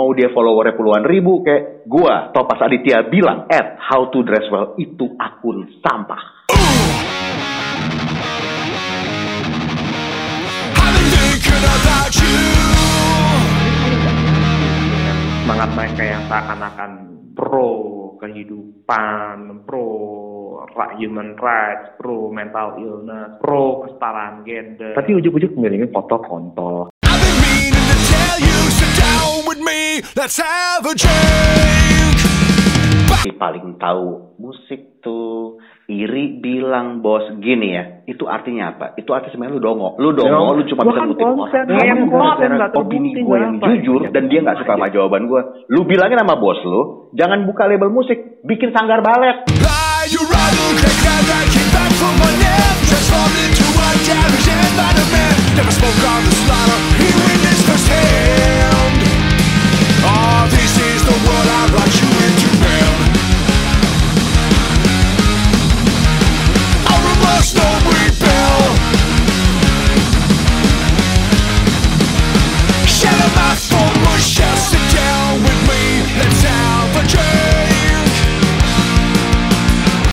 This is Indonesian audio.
mau dia followernya puluhan ribu kayak gua Topas Aditya bilang at how to dress well itu akun sampah semangat mereka yang seakan-akan pro kehidupan, pro human rights, pro mental illness, pro kesetaraan gender. tapi ujuk-ujuk ngiringin foto kontol let's have a drink. si paling tahu musik tuh iri bilang bos gini ya itu artinya apa itu artinya sebenarnya lu dongo lu dongo Dong. lu cuma bisa kan ngutip orang kan terbukti opini gue gua yang apa. jujur dan dia nggak suka sama jawaban gue lu bilangin sama bos lu jangan buka label musik bikin sanggar balet. Never spoke on